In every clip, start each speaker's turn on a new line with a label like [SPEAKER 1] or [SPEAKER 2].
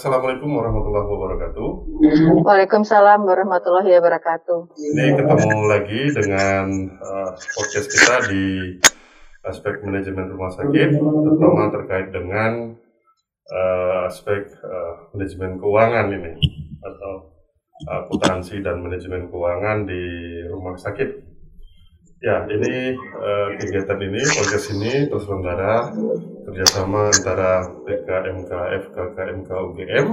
[SPEAKER 1] Assalamualaikum warahmatullahi wabarakatuh.
[SPEAKER 2] Waalaikumsalam warahmatullahi wabarakatuh.
[SPEAKER 1] Ini ketemu lagi dengan uh, podcast kita di aspek manajemen rumah sakit, terutama terkait dengan uh, aspek uh, manajemen keuangan ini atau akuntansi dan manajemen keuangan di rumah sakit. Ya, ini uh, kegiatan ini, podcast ini terselenggara kerjasama antara PKMK, FKKMK, UGM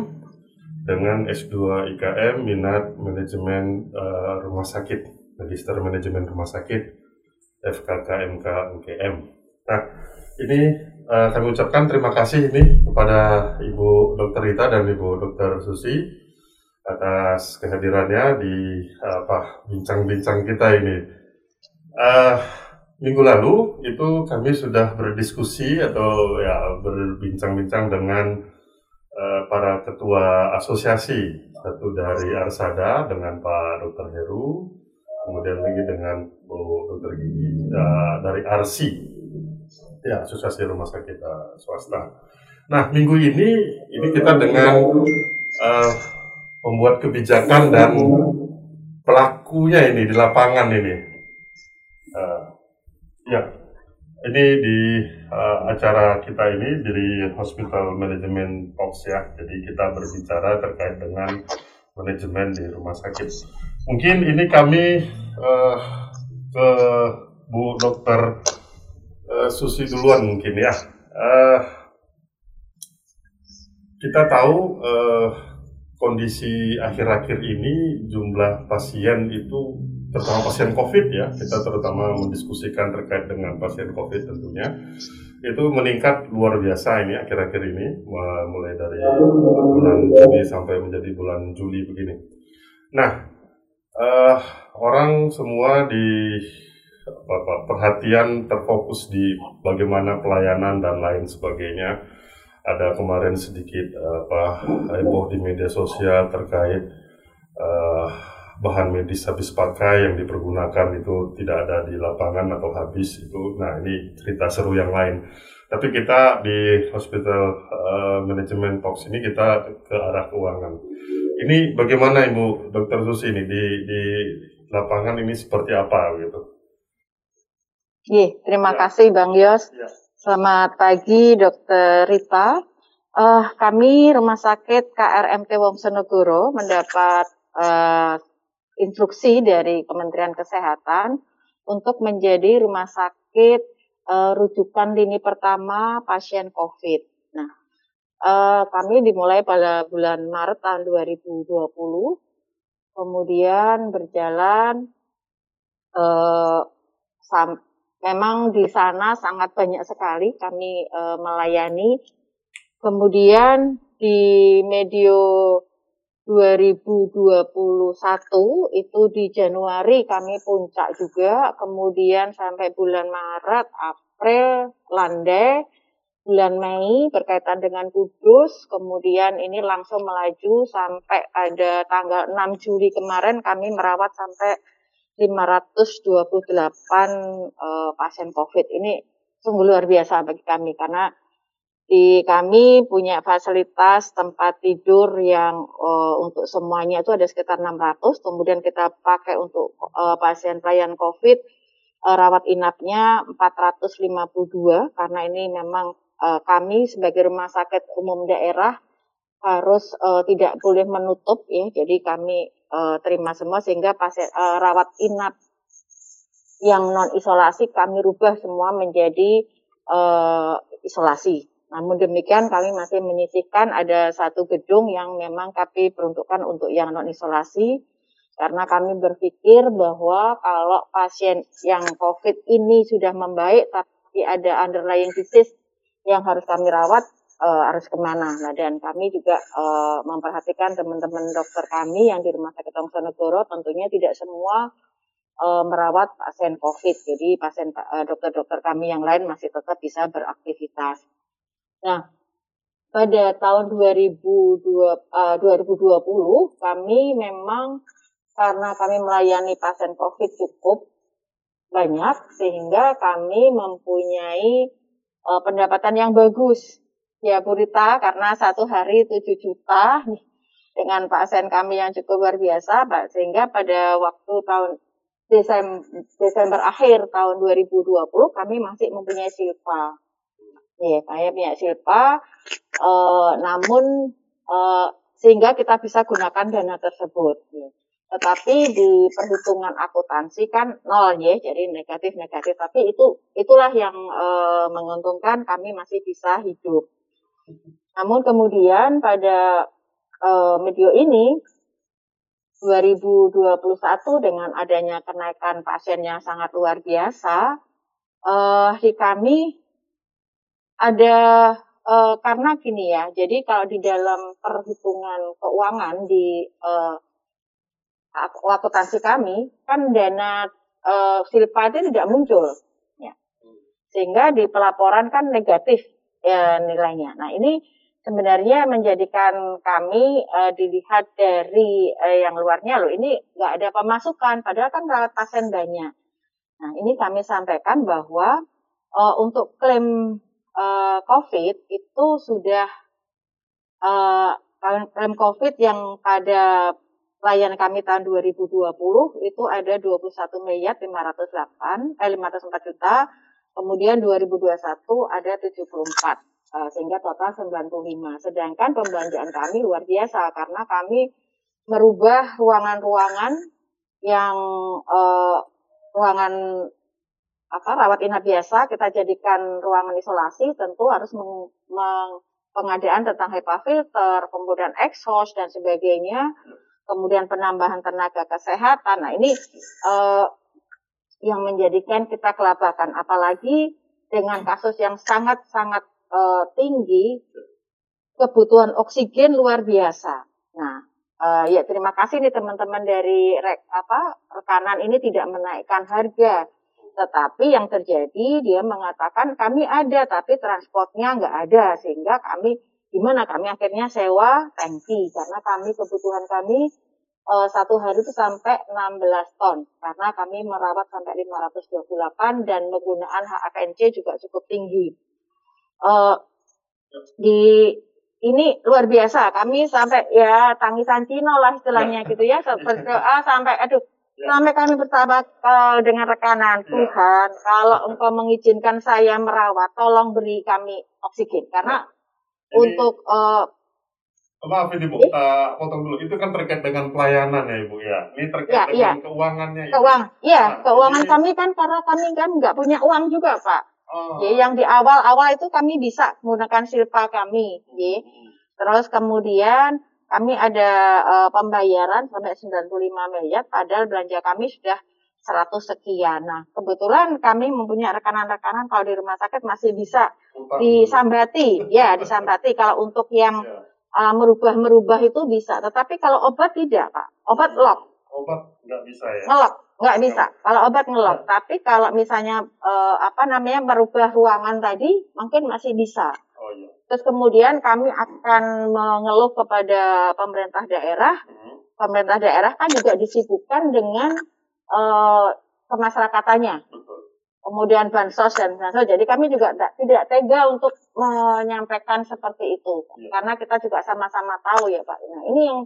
[SPEAKER 1] dengan S2 IKM Minat Manajemen uh, Rumah Sakit, Magister Manajemen Rumah Sakit, FKKMK, UGM. Nah, ini uh, kami ucapkan terima kasih ini kepada Ibu Dr. Rita dan Ibu Dr. Susi atas kehadirannya di apa bincang-bincang kita ini uh, minggu lalu itu kami sudah berdiskusi atau ya berbincang-bincang dengan uh, para ketua asosiasi satu dari Arsada dengan Pak Dr. Heru kemudian lagi dengan Bu Dr. Gigi uh, dari Arsi ya asosiasi rumah sakit uh, swasta. Nah minggu ini ini kita dengan uh, pembuat kebijakan dan pelakunya ini di lapangan ini ya, ini di uh, acara kita ini dari Hospital Management Talks ya. Jadi kita berbicara terkait dengan manajemen di rumah sakit. Mungkin ini kami uh, ke Bu Dokter uh, Susi duluan mungkin ya. Uh, kita tahu uh, kondisi akhir-akhir ini jumlah pasien itu terutama pasien COVID ya, kita terutama mendiskusikan terkait dengan pasien COVID tentunya, itu meningkat luar biasa ini akhir-akhir ini, mulai dari bulan Juni sampai menjadi bulan Juli begini. Nah, uh, orang semua di apa, perhatian terfokus di bagaimana pelayanan dan lain sebagainya. Ada kemarin sedikit apa heboh di media sosial terkait uh, bahan medis habis pakai yang dipergunakan itu tidak ada di lapangan atau habis itu nah ini cerita seru yang lain tapi kita di hospital uh, manajemen talks ini kita ke arah keuangan ini bagaimana ibu dokter Susi ini di di lapangan ini seperti apa gitu
[SPEAKER 2] Iya, terima ya. kasih Bang Yos. Ya. Selamat pagi Dokter Rita. Uh, kami Rumah Sakit KRMT Wongsonegoro mendapat uh, instruksi dari Kementerian Kesehatan untuk menjadi rumah sakit uh, rujukan lini pertama pasien COVID. Nah, uh, kami dimulai pada bulan Maret tahun 2020, kemudian berjalan uh, sam memang di sana sangat banyak sekali kami uh, melayani. Kemudian di medio 2021 itu di Januari kami puncak juga, kemudian sampai bulan Maret, April landai, bulan Mei berkaitan dengan Kudus, kemudian ini langsung melaju sampai ada tanggal 6 Juli kemarin kami merawat sampai 528 uh, pasien COVID. Ini sungguh luar biasa bagi kami karena di kami punya fasilitas tempat tidur yang uh, untuk semuanya itu ada sekitar 600, kemudian kita pakai untuk uh, pasien pelayan COVID uh, rawat inapnya 452 karena ini memang uh, kami sebagai rumah sakit umum daerah harus uh, tidak boleh menutup ya, jadi kami uh, terima semua sehingga pasien uh, rawat inap yang non isolasi kami rubah semua menjadi uh, isolasi namun demikian kami masih menyisihkan ada satu gedung yang memang kami peruntukkan untuk yang non isolasi karena kami berpikir bahwa kalau pasien yang COVID ini sudah membaik tapi ada underlying disease yang harus kami rawat uh, harus ke mana. Nah dan kami juga uh, memperhatikan teman-teman dokter kami yang di Rumah Sakit Wongsonegoro tentunya tidak semua uh, merawat pasien COVID. Jadi pasien dokter-dokter kami yang lain masih tetap bisa beraktivitas. Nah, pada tahun 2020 uh, 2020 kami memang karena kami melayani pasien COVID cukup banyak sehingga kami mempunyai uh, pendapatan yang bagus. Ya Bu Rita, karena satu hari 7 juta dengan pasien kami yang cukup luar biasa, Pak, sehingga pada waktu tahun Desember, Desember akhir tahun 2020 kami masih mempunyai silpa. Ya, kami punya silpa, eh, namun eh, sehingga kita bisa gunakan dana tersebut. Ya. Tetapi di perhitungan akuntansi kan nol ya, jadi negatif-negatif. Tapi itu itulah yang eh, menguntungkan kami masih bisa hidup. Namun kemudian pada uh, medio ini 2021 dengan adanya kenaikan pasien yang sangat luar biasa, uh, di kami ada uh, karena gini ya, jadi kalau di dalam perhitungan keuangan di uh, akuntansi kami kan dana uh, silpa itu tidak muncul, ya. sehingga di pelaporan kan negatif ya, nilainya. Nah ini sebenarnya menjadikan kami uh, dilihat dari uh, yang luarnya loh ini nggak ada pemasukan padahal kan rawat pasien banyak. Nah ini kami sampaikan bahwa uh, untuk klaim uh, COVID itu sudah uh, klaim COVID yang pada layan kami tahun 2020 itu ada 21 miliar 508 eh 504 juta Kemudian 2021 ada 74 uh, sehingga total 95. Sedangkan pembelanjaan kami luar biasa karena kami merubah ruangan-ruangan yang uh, ruangan apa rawat inap biasa kita jadikan ruangan isolasi tentu harus meng, meng, pengadaan tentang HEPA filter, kemudian exhaust dan sebagainya, kemudian penambahan tenaga kesehatan. Nah ini uh, yang menjadikan kita kelabakan. Apalagi dengan kasus yang sangat-sangat uh, tinggi, kebutuhan oksigen luar biasa. Nah, uh, ya terima kasih nih teman-teman dari rek, apa rekanan ini tidak menaikkan harga. Tetapi yang terjadi dia mengatakan kami ada tapi transportnya nggak ada sehingga kami gimana kami akhirnya sewa tangki karena kami kebutuhan kami uh, satu hari itu sampai 16 ton karena kami merawat sampai 528 dan penggunaan HAKNC juga cukup tinggi. Uh, di ini luar biasa kami sampai ya tangisan Cino lah istilahnya gitu ya berdoa sampai aduh. Sampai kami bertambah uh, dengan rekanan ya. Tuhan kalau engkau mengizinkan saya merawat tolong beri kami oksigen karena ya. untuk uh,
[SPEAKER 1] Maaf ini Bu, uh, potong dulu. Itu kan terkait dengan pelayanan ya Ibu ya. Ini terkait ya, dengan ya. keuangannya.
[SPEAKER 2] Ya. Keuang, iya. Nah, keuangan ini... kami kan karena kami kan nggak punya uang juga Pak. Oh. Ya, yang di awal-awal itu kami bisa menggunakan silpa kami. Ya. Terus kemudian kami ada uh, pembayaran sampai 95 miliar, padahal belanja kami sudah 100 sekian. Nah, kebetulan kami mempunyai rekanan-rekanan kalau di rumah sakit masih bisa disambati, ya disambati. Kalau untuk yang ya uh, merubah-merubah itu bisa, tetapi kalau obat tidak, Pak. Obat lock.
[SPEAKER 1] Obat nggak bisa ya?
[SPEAKER 2] Ngelok, nggak bisa. Kalau obat ngelok, ya. tapi kalau misalnya uh, apa namanya merubah ruangan tadi, mungkin masih bisa. Oh, iya. Terus kemudian kami akan mengeluh kepada pemerintah daerah. Hmm. Pemerintah daerah kan juga disibukkan dengan uh, kemasyrakatannya. Betul kemudian bansos dan bansos. Jadi kami juga tidak tega untuk menyampaikan seperti itu, ya. karena kita juga sama-sama tahu ya Pak. Nah ini yang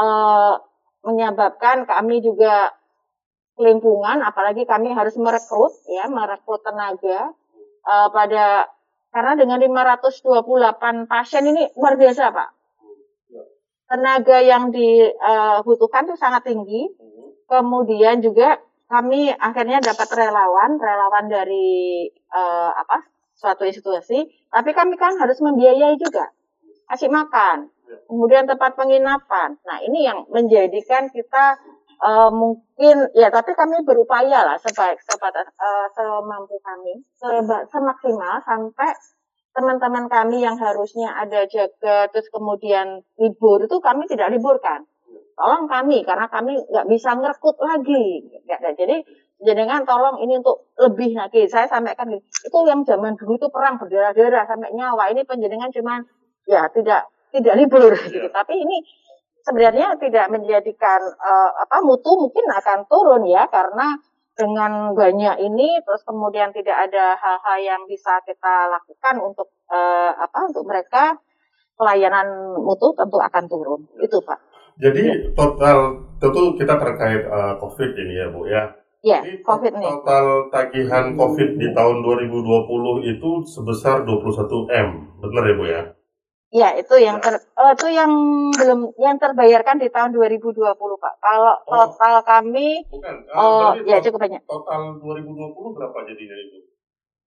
[SPEAKER 2] uh, menyebabkan kami juga kelimpungan, apalagi kami harus merekrut ya, merekrut tenaga uh, pada karena dengan 528 pasien ini luar biasa Pak. Tenaga yang dibutuhkan itu sangat tinggi. Kemudian juga kami akhirnya dapat relawan, relawan dari uh, apa suatu institusi, tapi kami kan harus membiayai juga, kasih makan, kemudian tempat penginapan. Nah ini yang menjadikan kita uh, mungkin ya, tapi kami berupaya lah sebaik sebatas uh, semampu kami, seba, semaksimal sampai teman-teman kami yang harusnya ada jaga terus kemudian libur itu kami tidak liburkan tolong kami karena kami nggak bisa ngerekut lagi. Jadi jenengan tolong ini untuk lebih lagi. Saya sampaikan itu yang zaman dulu itu perang berdarah-darah sampai nyawa. Ini penjenengan cuma ya tidak tidak libur gitu. Tapi ini sebenarnya tidak menjadikan uh, apa mutu mungkin akan turun ya karena dengan banyak ini terus kemudian tidak ada hal-hal yang bisa kita lakukan untuk uh, apa untuk mereka pelayanan mutu tentu akan turun itu pak.
[SPEAKER 1] Jadi ya. total tentu kita terkait uh, COVID ini ya bu ya.
[SPEAKER 2] Ya, COVID ini.
[SPEAKER 1] Total tagihan COVID di tahun 2020 itu sebesar 21 m, benar ya bu ya?
[SPEAKER 2] Ya, itu yang ter, uh, itu yang belum yang terbayarkan di tahun 2020, Pak. Kalau oh. total kami
[SPEAKER 1] Bukan. Uh,
[SPEAKER 2] oh, ya cukup banyak.
[SPEAKER 1] Total 2020 berapa jadinya itu?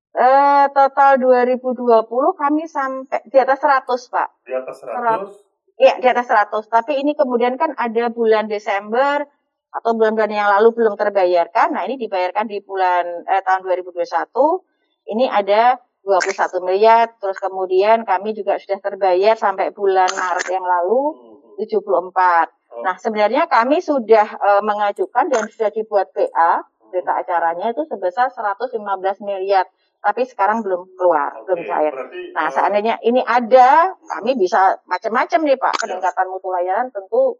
[SPEAKER 2] Eh, total 2020 kami sampai di atas 100, Pak.
[SPEAKER 1] Di atas 100?
[SPEAKER 2] Iya, di atas 100. Tapi ini kemudian kan ada bulan Desember atau bulan-bulan yang lalu belum terbayarkan. Nah, ini dibayarkan di bulan eh, tahun 2021. Ini ada 21 miliar, terus kemudian kami juga sudah terbayar sampai bulan Maret yang lalu 74. Hmm. Nah, sebenarnya kami sudah uh, mengajukan dan sudah dibuat PA, berita acaranya itu sebesar 115 miliar, tapi sekarang belum keluar, Oke, belum cair. Berarti, nah, uh, seandainya ini ada, kami bisa macam-macam nih Pak, peningkatan mutu layanan tentu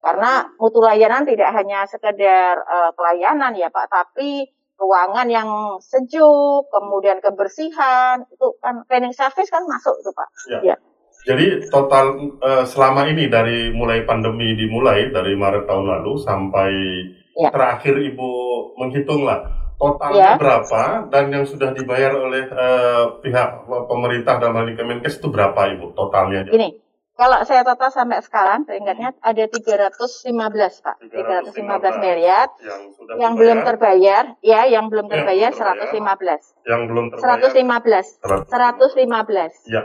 [SPEAKER 2] karena mutu layanan tidak hanya sekedar uh, pelayanan ya Pak, tapi ruangan yang sejuk, kemudian kebersihan, itu kan cleaning service kan masuk itu Pak.
[SPEAKER 1] Ya. ya. Jadi total uh, selama ini dari mulai pandemi dimulai dari Maret tahun lalu sampai ya. terakhir Ibu menghitung lah totalnya ya. berapa dan yang sudah dibayar oleh uh, pihak pemerintah dalam hal ini Kemenkes itu berapa Ibu totalnya?
[SPEAKER 2] Ini kalau saya total sampai sekarang, teringatnya ada 315 Pak, 315, 315 miliar yang, sudah yang belum terbayar, ya yang belum terbayar yang 115.
[SPEAKER 1] Yang belum terbayar
[SPEAKER 2] 115. 115.
[SPEAKER 1] Ya.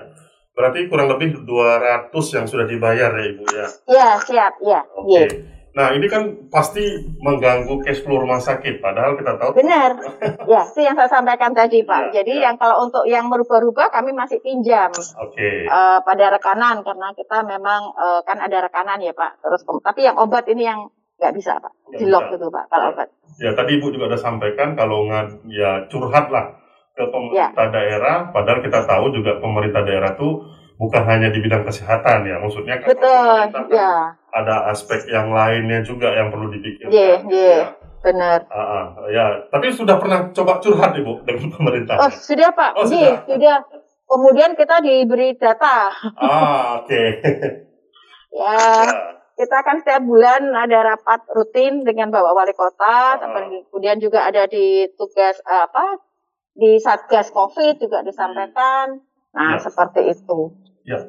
[SPEAKER 1] Berarti kurang lebih 200 yang sudah dibayar ya Ibu ya.
[SPEAKER 2] Ya, siap, ya.
[SPEAKER 1] Oke. Okay. Ya. Nah, ini kan pasti mengganggu cash flow rumah sakit, padahal kita tahu.
[SPEAKER 2] Benar. ya, itu yang saya sampaikan tadi, Pak. Ya, Jadi ya. yang kalau untuk yang merubah-rubah kami masih pinjam
[SPEAKER 1] okay.
[SPEAKER 2] uh, eh, pada rekanan karena kita memang uh, kan ada rekanan ya, Pak. Terus tapi yang obat ini yang nggak bisa, Pak. Di lock itu, Pak, kalau ya. obat.
[SPEAKER 1] Ya, tadi Ibu juga sudah sampaikan kalau nggak ya curhat lah ke pemerintah ya. daerah, padahal kita tahu juga pemerintah daerah tuh bukan hanya di bidang kesehatan ya maksudnya
[SPEAKER 2] kan betul ya
[SPEAKER 1] ada aspek yang lainnya juga yang perlu dipikirkan
[SPEAKER 2] yeah, yeah. ya benar
[SPEAKER 1] uh, uh, ya tapi sudah pernah coba curhat ibu dengan pemerintah
[SPEAKER 2] oh sudah pak oh, sudah. sudah kemudian kita diberi data
[SPEAKER 1] ah oke okay.
[SPEAKER 2] ya, ya kita kan setiap bulan ada rapat rutin dengan Bapak Wali Kota, uh, kemudian juga ada di tugas apa di Satgas Covid juga disampaikan. Nah, ya. seperti itu.
[SPEAKER 1] Ya,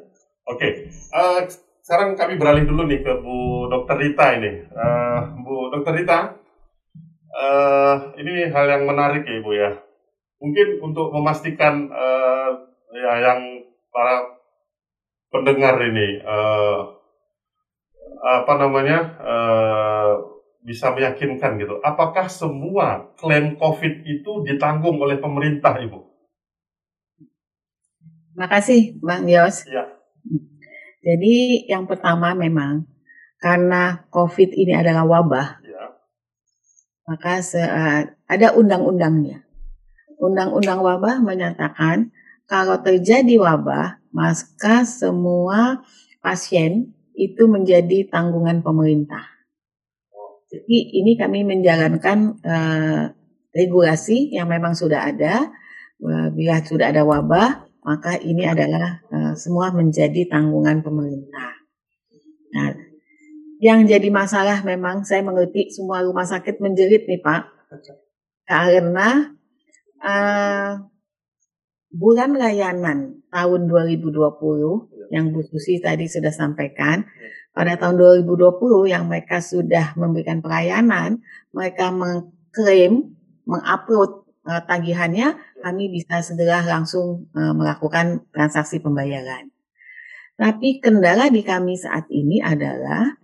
[SPEAKER 1] oke. Okay. Uh, eh, sekarang kami beralih dulu nih ke Bu Dokter Rita ini. Uh, Bu Dokter Rita, uh, ini hal yang menarik ya Ibu ya. Mungkin untuk memastikan uh, ya yang para pendengar ini uh, apa namanya uh, bisa meyakinkan gitu. Apakah semua klaim COVID itu ditanggung oleh pemerintah, Ibu?
[SPEAKER 3] Makasih Bang Yos. Ya. Jadi yang pertama memang karena COVID ini adalah wabah, ya. maka se ada undang-undangnya. Undang-undang wabah menyatakan kalau terjadi wabah, maka semua pasien itu menjadi tanggungan pemerintah. Jadi ini kami menjalankan uh, regulasi yang memang sudah ada. Bila sudah ada wabah, maka ini adalah uh, semua menjadi tanggungan pemerintah. Nah, yang jadi masalah memang saya mengerti semua rumah sakit menjerit nih Pak, karena uh, bulan layanan tahun 2020 yang Bu Susi tadi sudah sampaikan, pada tahun 2020 yang mereka sudah memberikan pelayanan, mereka mengklaim, mengupload uh, tagihannya, kami bisa segera langsung uh, melakukan transaksi pembayaran. Tapi kendala di kami saat ini adalah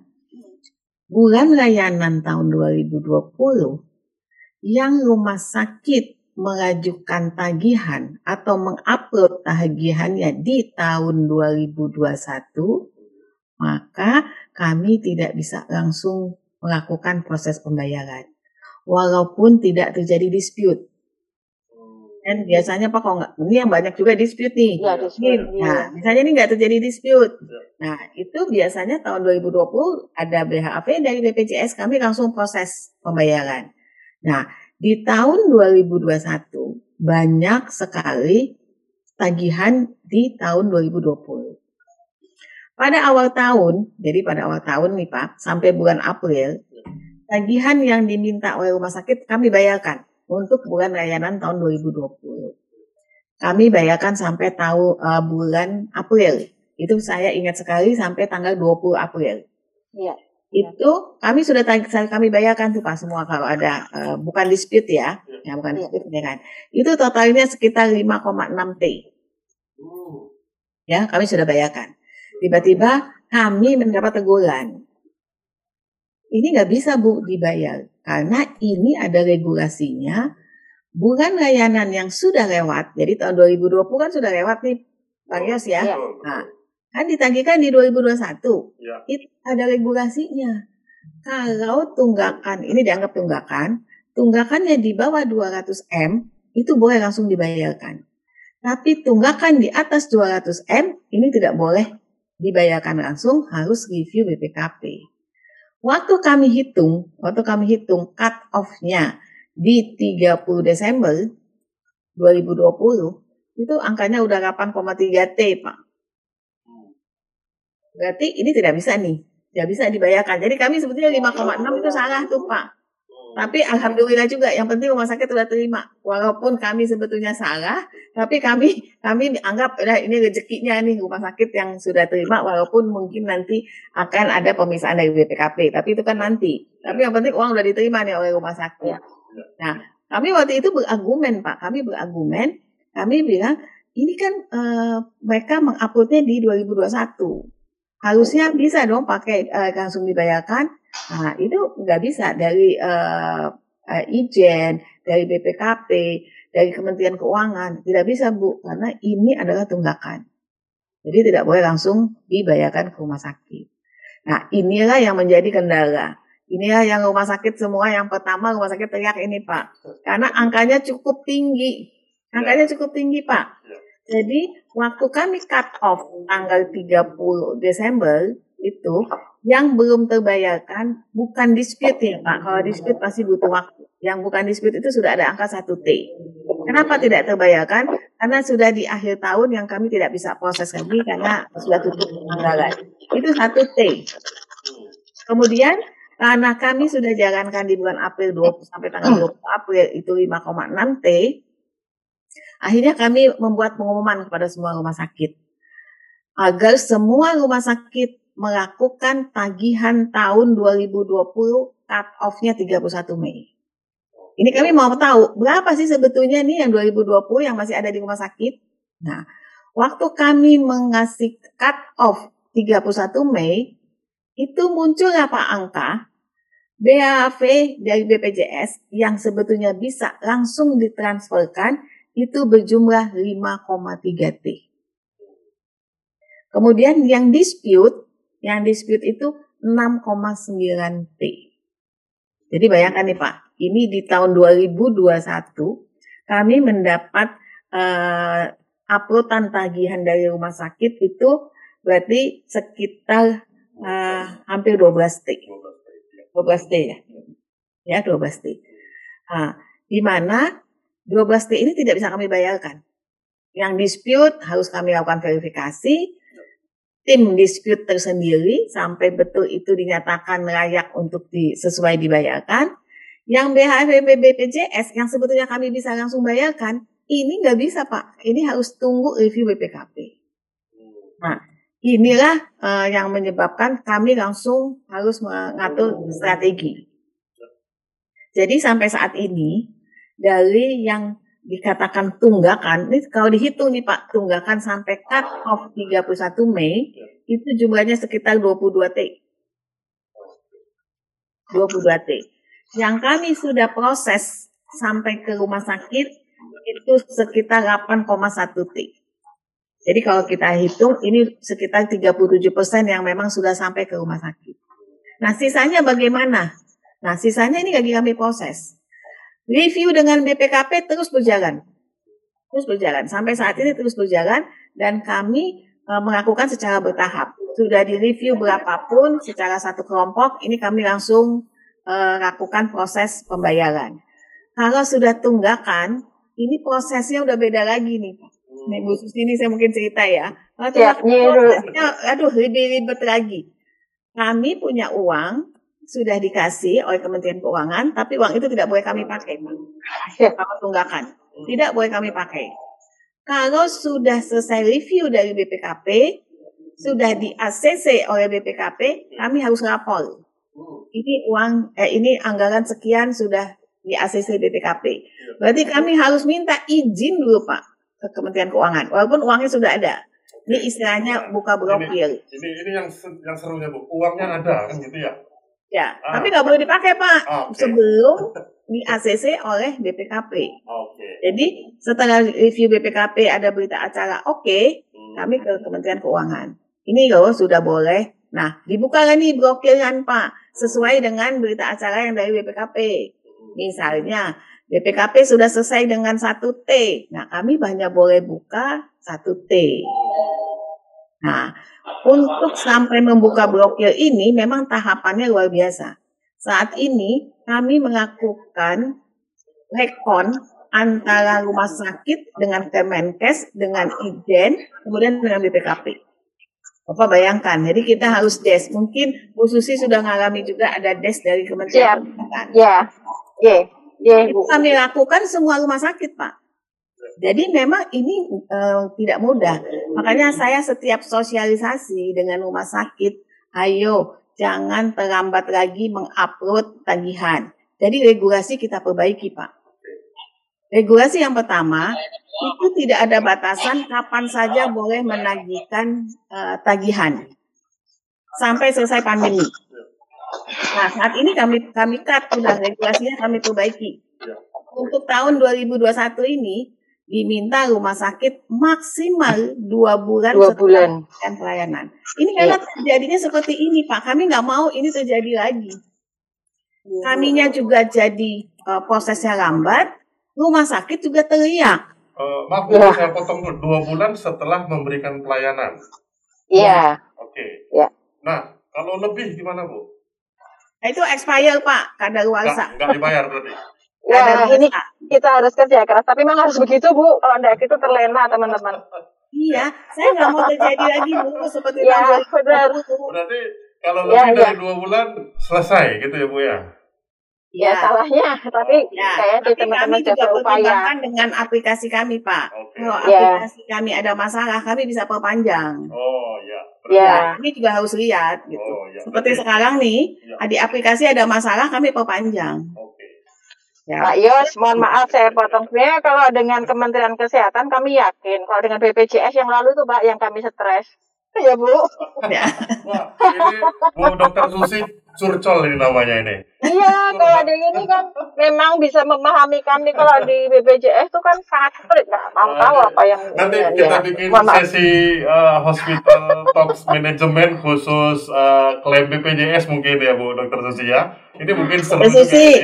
[SPEAKER 3] bulan layanan tahun 2020 yang rumah sakit mengajukan tagihan atau mengupload tagihannya di tahun 2021, maka kami tidak bisa langsung melakukan proses pembayaran. Walaupun tidak terjadi dispute, dan biasanya Pak kok nggak, ini yang banyak juga dispute nih.
[SPEAKER 2] Ya, dispute,
[SPEAKER 3] nah, misalnya ini nggak terjadi dispute. Nah, itu biasanya tahun 2020 ada BHAP dari BPJS kami langsung proses pembayaran. Nah, di tahun 2021 banyak sekali tagihan di tahun 2020. Pada awal tahun, jadi pada awal tahun nih Pak, sampai bulan April, tagihan yang diminta oleh rumah sakit kami bayarkan untuk bulan layanan tahun 2020. Kami bayarkan sampai tahu uh, bulan April. Itu saya ingat sekali sampai tanggal 20 April. Iya. Itu kami sudah kami bayarkan tuh Pak semua kalau ada uh, bukan dispute ya, ya bukan iya. dispute ya kan. Itu totalnya sekitar 5,6 T. Hmm. Ya, kami sudah bayarkan. Tiba-tiba kami mendapat teguran. Ini nggak bisa Bu dibayar karena ini ada regulasinya. Bukan layanan yang sudah lewat. Jadi tahun 2020 kan sudah lewat nih Pak Yos ya. ya. Nah, kan ditagihkan di 2021. Ya. Itu ada regulasinya. Kalau tunggakan, ini dianggap tunggakan, tunggakannya di bawah 200 M, itu boleh langsung dibayarkan. Tapi tunggakan di atas 200 M, ini tidak boleh dibayarkan langsung harus review BPKP. Waktu kami hitung, waktu kami hitung cut off-nya di 30 Desember 2020, itu angkanya udah 8,3 T, Pak. Berarti ini tidak bisa nih, tidak bisa dibayarkan. Jadi kami sebetulnya 5,6 itu salah tuh, Pak. Tapi alhamdulillah juga yang penting rumah sakit sudah terima. Walaupun kami sebetulnya salah, tapi kami kami anggap ini rezekinya nih rumah sakit yang sudah terima walaupun mungkin nanti akan ada pemisahan dari BPKP, tapi itu kan nanti. Tapi yang penting uang sudah diterima nih oleh rumah sakit. Nah, kami waktu itu berargumen, Pak. Kami berargumen, kami bilang ini kan uh, mereka menguploadnya di 2021. Harusnya bisa dong pakai uh, langsung dibayarkan Nah, itu nggak bisa dari uh, Ijen, dari BPKP, dari Kementerian Keuangan, tidak bisa Bu, karena ini adalah tunggakan. Jadi tidak boleh langsung dibayarkan ke rumah sakit. Nah, inilah yang menjadi kendala. Inilah yang rumah sakit semua yang pertama rumah sakit teriak ini Pak. Karena angkanya cukup tinggi. Angkanya cukup tinggi Pak. Jadi waktu kami cut off tanggal 30 Desember itu yang belum terbayarkan bukan dispute ya Pak. Kalau dispute pasti butuh waktu. Yang bukan dispute itu sudah ada angka 1 T. Kenapa tidak terbayarkan? Karena sudah di akhir tahun yang kami tidak bisa proses lagi karena sudah tutup anggaran. Itu 1 T. Kemudian karena kami sudah jalankan di bulan April 20 sampai tanggal 20 April itu 5,6 T, akhirnya kami membuat pengumuman kepada semua rumah sakit agar semua rumah sakit melakukan tagihan tahun 2020 cut off-nya 31 Mei. Ini kami mau tahu berapa sih sebetulnya nih yang 2020 yang masih ada di rumah sakit. Nah, waktu kami mengasih cut off 31 Mei, itu muncul apa angka BAV dari BPJS yang sebetulnya bisa langsung ditransferkan itu berjumlah 5,3 T. Kemudian yang dispute yang dispute itu 6,9 T. Jadi bayangkan nih Pak, ini di tahun 2021 kami mendapat uh, uploadan tagihan dari rumah sakit itu berarti sekitar uh, hampir 12 T. 12 T ya. Ya, 12 T. Nah, di mana 12 T ini tidak bisa kami bayarkan. Yang dispute harus kami lakukan verifikasi, tim dispute tersendiri sampai betul itu dinyatakan layak untuk di, sesuai dibayarkan. Yang BHFP BPJS yang sebetulnya kami bisa langsung bayarkan, ini nggak bisa Pak. Ini harus tunggu review BPKP. Nah, inilah uh, yang menyebabkan kami langsung harus mengatur strategi. Jadi sampai saat ini dari yang dikatakan tunggakan, ini kalau dihitung nih Pak, tunggakan sampai cut off 31 Mei, itu jumlahnya sekitar 22 T. 22 T. Yang kami sudah proses sampai ke rumah sakit, itu sekitar 8,1 T. Jadi kalau kita hitung, ini sekitar 37 persen yang memang sudah sampai ke rumah sakit. Nah sisanya bagaimana? Nah sisanya ini lagi kami proses. Review dengan BPKP terus berjalan. Terus berjalan. Sampai saat ini terus berjalan dan kami e, melakukan secara bertahap. Sudah direview berapapun secara satu kelompok, ini kami langsung e, lakukan proses pembayaran. Kalau sudah tunggakan, ini prosesnya udah beda lagi nih. Nih Bu Susi ini saya mungkin cerita ya. Kalau
[SPEAKER 2] Siap,
[SPEAKER 3] prosesnya, aduh lebih ribet lagi. Kami punya uang, sudah dikasih oleh Kementerian Keuangan, tapi uang itu tidak boleh kami pakai, Pak. Kalau tunggakan, tidak boleh kami pakai. Kalau sudah selesai review dari BPKP, sudah di ACC oleh BPKP, kami harus lapor. Ini uang, eh, ini anggaran sekian sudah di ACC BPKP. Berarti kami harus minta izin dulu Pak ke Kementerian Keuangan, walaupun uangnya sudah ada. Ini istilahnya buka blokir.
[SPEAKER 1] Ini, ini, ini yang yang serunya bu, uangnya ada kan gitu ya?
[SPEAKER 3] Ya, ah. tapi nggak boleh dipakai Pak ah, okay. sebelum di ACC oleh BPKP.
[SPEAKER 1] Okay.
[SPEAKER 3] Jadi setelah review BPKP ada berita acara oke, okay, hmm. kami ke Kementerian Keuangan. Ini loh sudah boleh. Nah, dibuka nih blokiran Pak sesuai dengan berita acara yang dari BPKP. Misalnya BPKP sudah selesai dengan satu T. Nah, kami banyak boleh buka satu T. Nah, untuk sampai membuka blokir ini memang tahapannya luar biasa. Saat ini kami melakukan rekon antara rumah sakit dengan Kemenkes, dengan IDEN, kemudian dengan BPKP. Bapak bayangkan, jadi kita harus des. Mungkin Bu Susi sudah mengalami juga ada des dari Kementerian
[SPEAKER 2] Kesehatan. Ya, ya, ya.
[SPEAKER 3] Kami lakukan semua rumah sakit, Pak. Jadi memang ini uh, tidak mudah. Makanya saya setiap sosialisasi dengan rumah sakit, ayo jangan terlambat lagi mengupload tagihan. Jadi regulasi kita perbaiki, Pak. Regulasi yang pertama, itu tidak ada batasan kapan saja boleh menagihkan uh, tagihan sampai selesai pandemi. Nah, saat ini kami kami cut sudah regulasinya kami perbaiki. Untuk tahun 2021 ini diminta rumah sakit maksimal dua bulan
[SPEAKER 2] dua bulan
[SPEAKER 3] pelayanan. Ini karena ya. terjadinya seperti ini, Pak. Kami nggak mau ini terjadi lagi. Ya. Kaminya juga jadi uh, prosesnya lambat, rumah sakit juga teriak
[SPEAKER 1] Uh, maaf, ya. saya potong dulu. Dua bulan setelah memberikan pelayanan.
[SPEAKER 2] Iya.
[SPEAKER 1] Oke. Okay.
[SPEAKER 2] Ya.
[SPEAKER 1] Nah, kalau lebih gimana, Bu?
[SPEAKER 3] Nah, itu expire, Pak. Kadar
[SPEAKER 1] luarsa. Nggak dibayar berarti?
[SPEAKER 2] Ya, ini kita harus kerja keras. Tapi memang harus begitu, Bu. Kalau enggak itu terlena, teman-teman.
[SPEAKER 3] Iya, saya nggak mau terjadi lagi, Bu. Seperti
[SPEAKER 2] ya, benar.
[SPEAKER 1] Berarti kalau ya, lebih ya, dari dua bulan, selesai gitu ya, Bu ya?
[SPEAKER 2] Ya, ya salahnya, tapi ya, kayak di teman-teman juga
[SPEAKER 3] berupaya dengan aplikasi kami, Pak. Okay. Kalau ya. aplikasi kami ada masalah, kami bisa perpanjang.
[SPEAKER 1] Oh, ya.
[SPEAKER 2] Ya.
[SPEAKER 3] Nah, ini juga harus lihat gitu. Oh, ya. Seperti Berarti, sekarang nih, ya. di aplikasi ada masalah, kami perpanjang.
[SPEAKER 1] Oke.
[SPEAKER 2] Ya. Pak Yos, mohon maaf saya potong. Sebenarnya kalau dengan Kementerian Kesehatan kami yakin, kalau dengan BPJS yang lalu itu Pak yang kami stres. Ya Bu.
[SPEAKER 1] Ya. Nah, ini Bu Dokter Susi curcol ini namanya ini.
[SPEAKER 2] Iya, kalau di ini kan memang bisa memahami kami kalau di BPJS itu kan sangat sulit nggak mau tahu apa yang
[SPEAKER 1] nanti ya, kita ya. bikin sesi uh, hospital talks management khusus uh, klaim BPJS mungkin ya Bu Dokter Susi ya. Ini mungkin seru.
[SPEAKER 3] Susi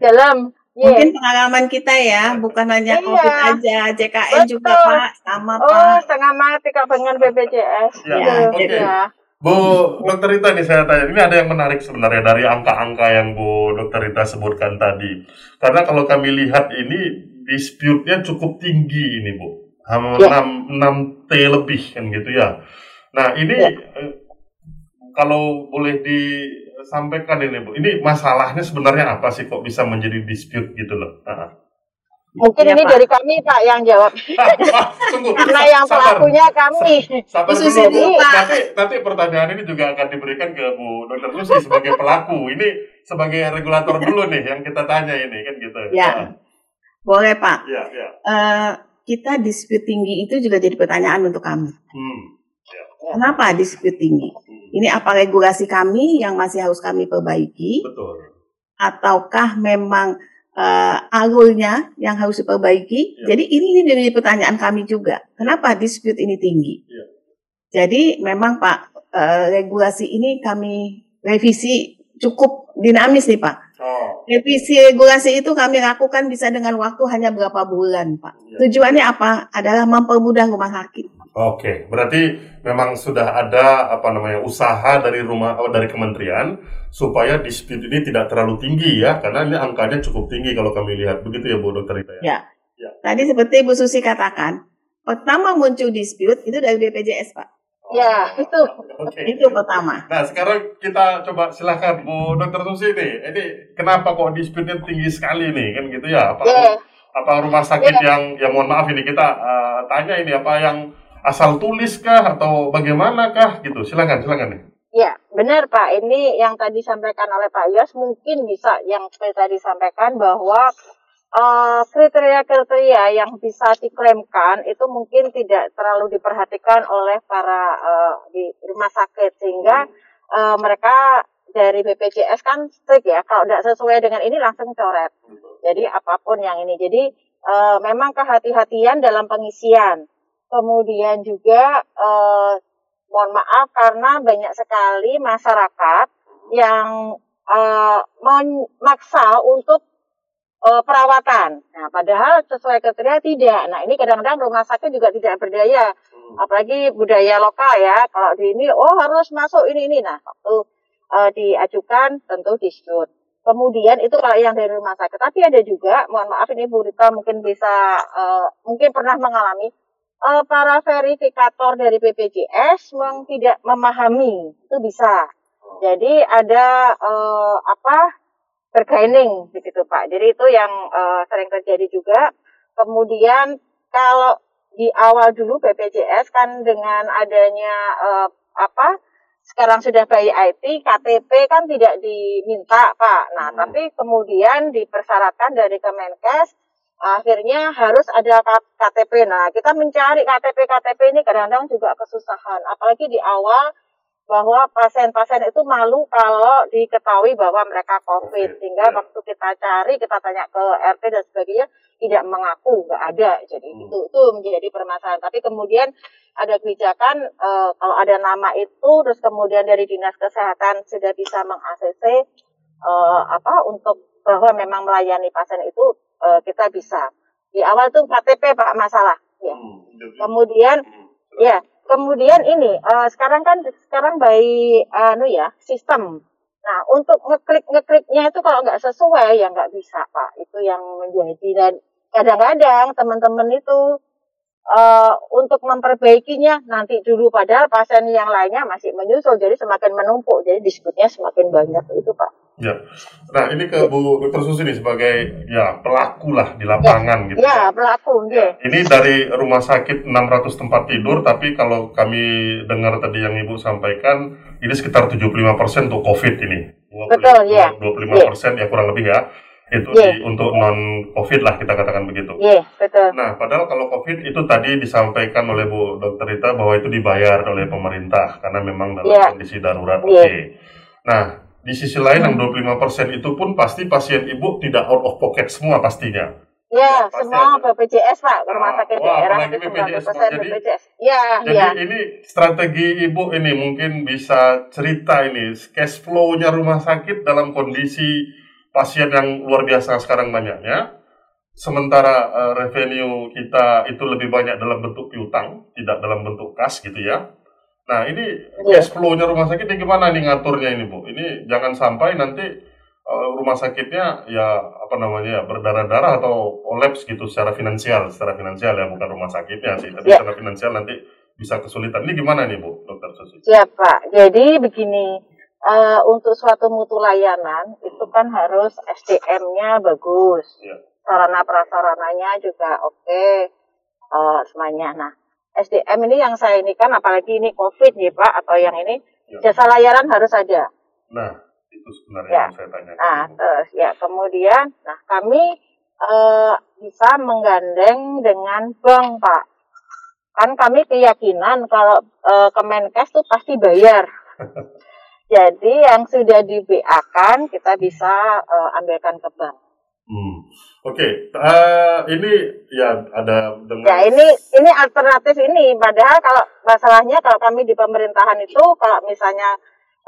[SPEAKER 2] dalam.
[SPEAKER 3] Mungkin pengalaman kita ya, bukan hanya yeah. COVID aja, JKN Betul. juga Pak, sama
[SPEAKER 2] oh, Pak. Oh, setengah mati Kak dengan BPJS.
[SPEAKER 1] Ya, ya. oke. Okay. Ya. Bu Dokter Rita nih saya tanya, ini ada yang menarik sebenarnya dari angka-angka yang Bu Dokter Rita sebutkan tadi. Karena kalau kami lihat ini dispute-nya cukup tinggi ini Bu. Ya. 6, 6 T lebih kan gitu ya. Nah ini ya. Kalau boleh di sampaikan ini Bu. Ini masalahnya sebenarnya apa sih kok bisa menjadi dispute gitu loh? Nah.
[SPEAKER 2] Mungkin ya, ini Pak. dari kami Pak yang jawab.
[SPEAKER 1] Tunggu.
[SPEAKER 2] Karena yang pelakunya kami.
[SPEAKER 1] Sabar dulu Bu. Nanti, nanti pertanyaan ini juga akan diberikan ke Bu Dr. Lucy sebagai pelaku. Ini sebagai regulator dulu nih yang kita tanya ini kan gitu.
[SPEAKER 3] Ya. Nah. Boleh Pak.
[SPEAKER 1] Ya, ya.
[SPEAKER 3] Uh, kita dispute tinggi itu juga jadi pertanyaan untuk kami. Hmm. Ya. Kenapa dispute tinggi? Ini apa regulasi kami yang masih harus kami perbaiki?
[SPEAKER 1] Betul.
[SPEAKER 3] Ataukah memang uh, alurnya yang harus diperbaiki? Ya. Jadi ini ini jadi pertanyaan kami juga. Kenapa dispute ini tinggi?
[SPEAKER 1] Ya.
[SPEAKER 3] Jadi memang Pak uh, regulasi ini kami revisi cukup dinamis nih Pak.
[SPEAKER 1] Oh.
[SPEAKER 3] Revisi regulasi itu kami lakukan bisa dengan waktu hanya berapa bulan Pak. Ya. Tujuannya apa? Adalah mempermudah rumah sakit
[SPEAKER 1] Oke, berarti memang sudah ada apa namanya usaha dari rumah oh, dari kementerian supaya dispute ini tidak terlalu tinggi ya, karena ini angkanya cukup tinggi kalau kami lihat begitu ya Bu Dokter Rita
[SPEAKER 3] ya. Ya. ya. Tadi seperti Bu Susi katakan, pertama muncul dispute itu dari BPJS Pak.
[SPEAKER 2] Ya, itu.
[SPEAKER 3] Okay. Itu pertama.
[SPEAKER 1] Nah, sekarang kita coba silahkan Bu Dokter Susi nih. Ini kenapa kok dispute-nya tinggi sekali nih? Kan gitu ya. Apa, yeah. apa rumah sakit yeah. yang yang mohon maaf ini kita uh, tanya ini apa yang asal tulis kah atau bagaimana kah gitu. Silakan, silakan nih.
[SPEAKER 2] Ya, benar Pak. Ini yang tadi disampaikan oleh Pak Yos mungkin bisa yang seperti tadi disampaikan bahwa Eh, kriteria-kriteria uh, yang bisa diklaimkan itu mungkin tidak terlalu diperhatikan oleh para uh, di rumah sakit sehingga uh, mereka dari BPJS kan strict ya kalau tidak sesuai dengan ini langsung coret jadi apa pun yang ini jadi uh, memang kehati-hatian dalam pengisian kemudian juga uh, mohon maaf karena banyak sekali masyarakat yang uh, memaksa untuk uh, perawatan. Nah, padahal sesuai kriteria tidak. Nah, ini kadang-kadang rumah sakit juga tidak berdaya. Hmm. Apalagi budaya lokal ya. Kalau di ini, oh harus masuk ini ini. Nah, waktu uh, diajukan tentu dispute. Kemudian itu kalau yang dari rumah sakit. Tapi ada juga, mohon maaf ini Bu Rita mungkin bisa, uh, mungkin pernah mengalami uh, para verifikator dari BPJS memang tidak memahami itu bisa. Oh. Jadi ada uh, apa bergaining begitu Pak. Jadi itu yang uh, sering terjadi juga. Kemudian kalau di awal dulu BPJS kan dengan adanya uh, apa sekarang sudah bayi IT KTP kan tidak diminta Pak. Nah, hmm. tapi kemudian dipersyaratkan dari Kemenkes akhirnya harus ada KTP. Nah, kita mencari KTP KTP ini kadang-kadang juga kesusahan, apalagi di awal bahwa pasien-pasien itu malu kalau diketahui bahwa mereka COVID. Sehingga waktu kita cari, kita tanya ke RT dan sebagainya, tidak mengaku, nggak ada. Jadi hmm. itu, itu menjadi permasalahan. Tapi kemudian ada kebijakan, e, kalau ada nama itu, terus kemudian dari Dinas Kesehatan sudah bisa meng-ACC, e, apa, untuk bahwa memang melayani pasien itu, e, kita bisa. Di awal itu KTP Pak masalah. Ya. Hmm, kemudian, hmm. ya, Kemudian ini uh, sekarang kan sekarang by anu uh, ya sistem. Nah untuk ngeklik ngekliknya itu kalau nggak sesuai ya nggak bisa pak. Itu yang menjadi dan kadang-kadang teman-teman itu uh, untuk memperbaikinya nanti dulu padahal pasien yang lainnya masih menyusul jadi semakin menumpuk jadi diskutnya semakin banyak itu pak.
[SPEAKER 1] Ya, nah ini ke Bu Dr. Susi nih sebagai ya pelaku lah di lapangan
[SPEAKER 2] ya,
[SPEAKER 1] gitu.
[SPEAKER 2] Ya, ya. pelaku. Ya.
[SPEAKER 1] Ini dari rumah sakit 600 tempat tidur, tapi kalau kami dengar tadi yang Ibu sampaikan, ini sekitar 75 persen untuk COVID ini.
[SPEAKER 2] 20, Betul, ya.
[SPEAKER 1] 25 persen ya. ya kurang lebih ya itu yeah. di, untuk non covid lah kita katakan begitu.
[SPEAKER 2] Iya yeah, betul.
[SPEAKER 1] Nah padahal kalau covid itu tadi disampaikan oleh Bu Dokter Rita bahwa itu dibayar oleh pemerintah karena memang dalam yeah. kondisi darurat. Yeah. Oke. Okay. Nah di sisi lain yang 25% itu pun pasti pasien ibu tidak out of pocket semua pastinya.
[SPEAKER 2] Ya, pasti semua BPJS Pak, rumah sakit ah, daerah itu BPJS,
[SPEAKER 1] jadi, BPJS. Ya, jadi ya. ini strategi Ibu ini mungkin bisa cerita ini cash flow-nya rumah sakit dalam kondisi pasien yang luar biasa sekarang banyaknya. Sementara uh, revenue kita itu lebih banyak dalam bentuk piutang, tidak dalam bentuk kas gitu ya. Nah ini yeah. cash flow-nya rumah sakit ini gimana nih ngaturnya ini Bu? Ini jangan sampai nanti uh, rumah sakitnya ya apa namanya ya berdarah-darah atau kolaps gitu secara finansial, secara finansial ya bukan rumah sakitnya sih, tapi yeah. secara finansial nanti bisa kesulitan. Ini gimana nih Bu, Dokter Susi?
[SPEAKER 2] Ya Pak, jadi begini, uh, untuk suatu mutu layanan itu kan harus SDM-nya bagus, yeah. sarana prasarananya juga oke, okay, uh, semuanya. Nah SDM ini yang saya ini kan apalagi ini COVID ya Pak atau yang ini ya. jasa layanan harus ada.
[SPEAKER 1] Nah itu sebenarnya ya. yang saya tanya.
[SPEAKER 2] Nah terus ya kemudian nah kami uh, bisa menggandeng dengan bank Pak. Kan kami keyakinan kalau uh, Kemenkes tuh pasti bayar. Jadi yang sudah di BA kan kita bisa uh, ambilkan ke bank.
[SPEAKER 1] Hmm. Oke, okay. uh, eh, ini ya ada
[SPEAKER 2] dengan ya ini ini alternatif ini. Padahal kalau masalahnya kalau kami di pemerintahan itu kalau misalnya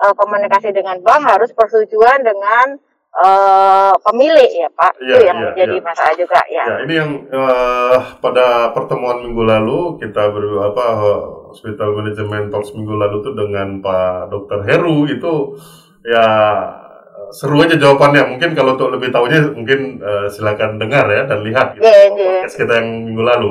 [SPEAKER 2] uh, komunikasi dengan bank harus persetujuan dengan uh, pemilik ya Pak. Ya, itu yang ya, menjadi ya. masalah juga ya.
[SPEAKER 1] Ya ini yang uh, pada pertemuan minggu lalu kita ber apa hospital manajemen talks minggu lalu tuh dengan Pak Dokter Heru itu ya seru aja jawabannya. Mungkin kalau untuk lebih tahunya mungkin uh, silakan dengar ya dan lihat gitu, yeah, yeah. kita yang minggu lalu.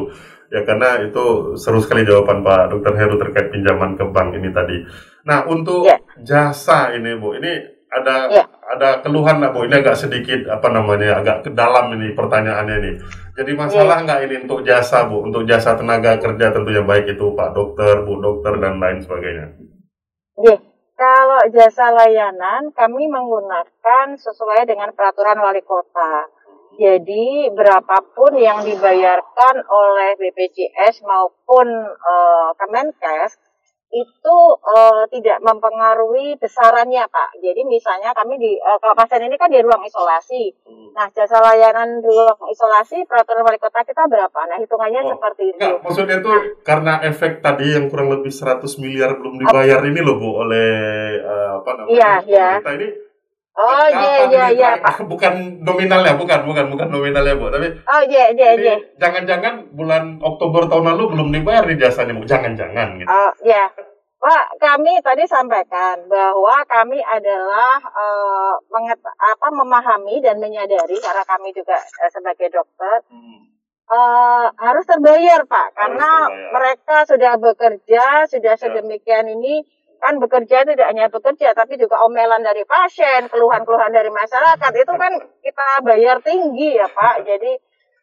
[SPEAKER 1] Ya karena itu seru sekali jawaban Pak Dokter Heru terkait pinjaman ke bank ini tadi. Nah untuk yeah. jasa ini Bu, ini ada yeah. ada keluhan lah Bu. Ini agak sedikit apa namanya agak ke dalam ini pertanyaannya ini. Jadi masalah yeah. nggak ini untuk jasa Bu, untuk jasa tenaga kerja tentunya baik itu Pak Dokter, Bu Dokter dan lain sebagainya.
[SPEAKER 2] Yeah. Kalau jasa layanan kami menggunakan sesuai dengan peraturan wali kota. Jadi berapapun yang dibayarkan oleh BPJS maupun uh, Kemenkes itu uh, tidak mempengaruhi besarannya Pak. Jadi misalnya kami di uh, kalau pasien ini kan di ruang isolasi. Hmm. Nah jasa layanan ruang isolasi peraturan wali kota kita berapa? Nah hitungannya oh, seperti itu. Enggak,
[SPEAKER 1] maksudnya itu karena efek tadi yang kurang lebih 100 miliar belum dibayar ini loh Bu oleh uh, apa namanya?
[SPEAKER 2] Iya iya.
[SPEAKER 1] Kita ini
[SPEAKER 2] Oh iya iya iya
[SPEAKER 1] Pak. Bukan nominalnya, bukan bukan bukan nominalnya Bu, tapi
[SPEAKER 2] Oh iya iya iya.
[SPEAKER 1] Jangan-jangan bulan Oktober tahun lalu belum dibayar nih jasanya Bu. Jangan-jangan
[SPEAKER 2] gitu. Oh iya. Pak, kami tadi sampaikan bahwa kami adalah uh, menget, apa memahami dan menyadari karena kami juga uh, sebagai dokter hmm. uh, harus terbayar Pak karena terbayar. mereka sudah bekerja sudah ya. sedemikian ini kan bekerja tidak hanya bekerja tapi juga omelan dari pasien, keluhan-keluhan dari masyarakat itu kan kita bayar tinggi ya Pak. Jadi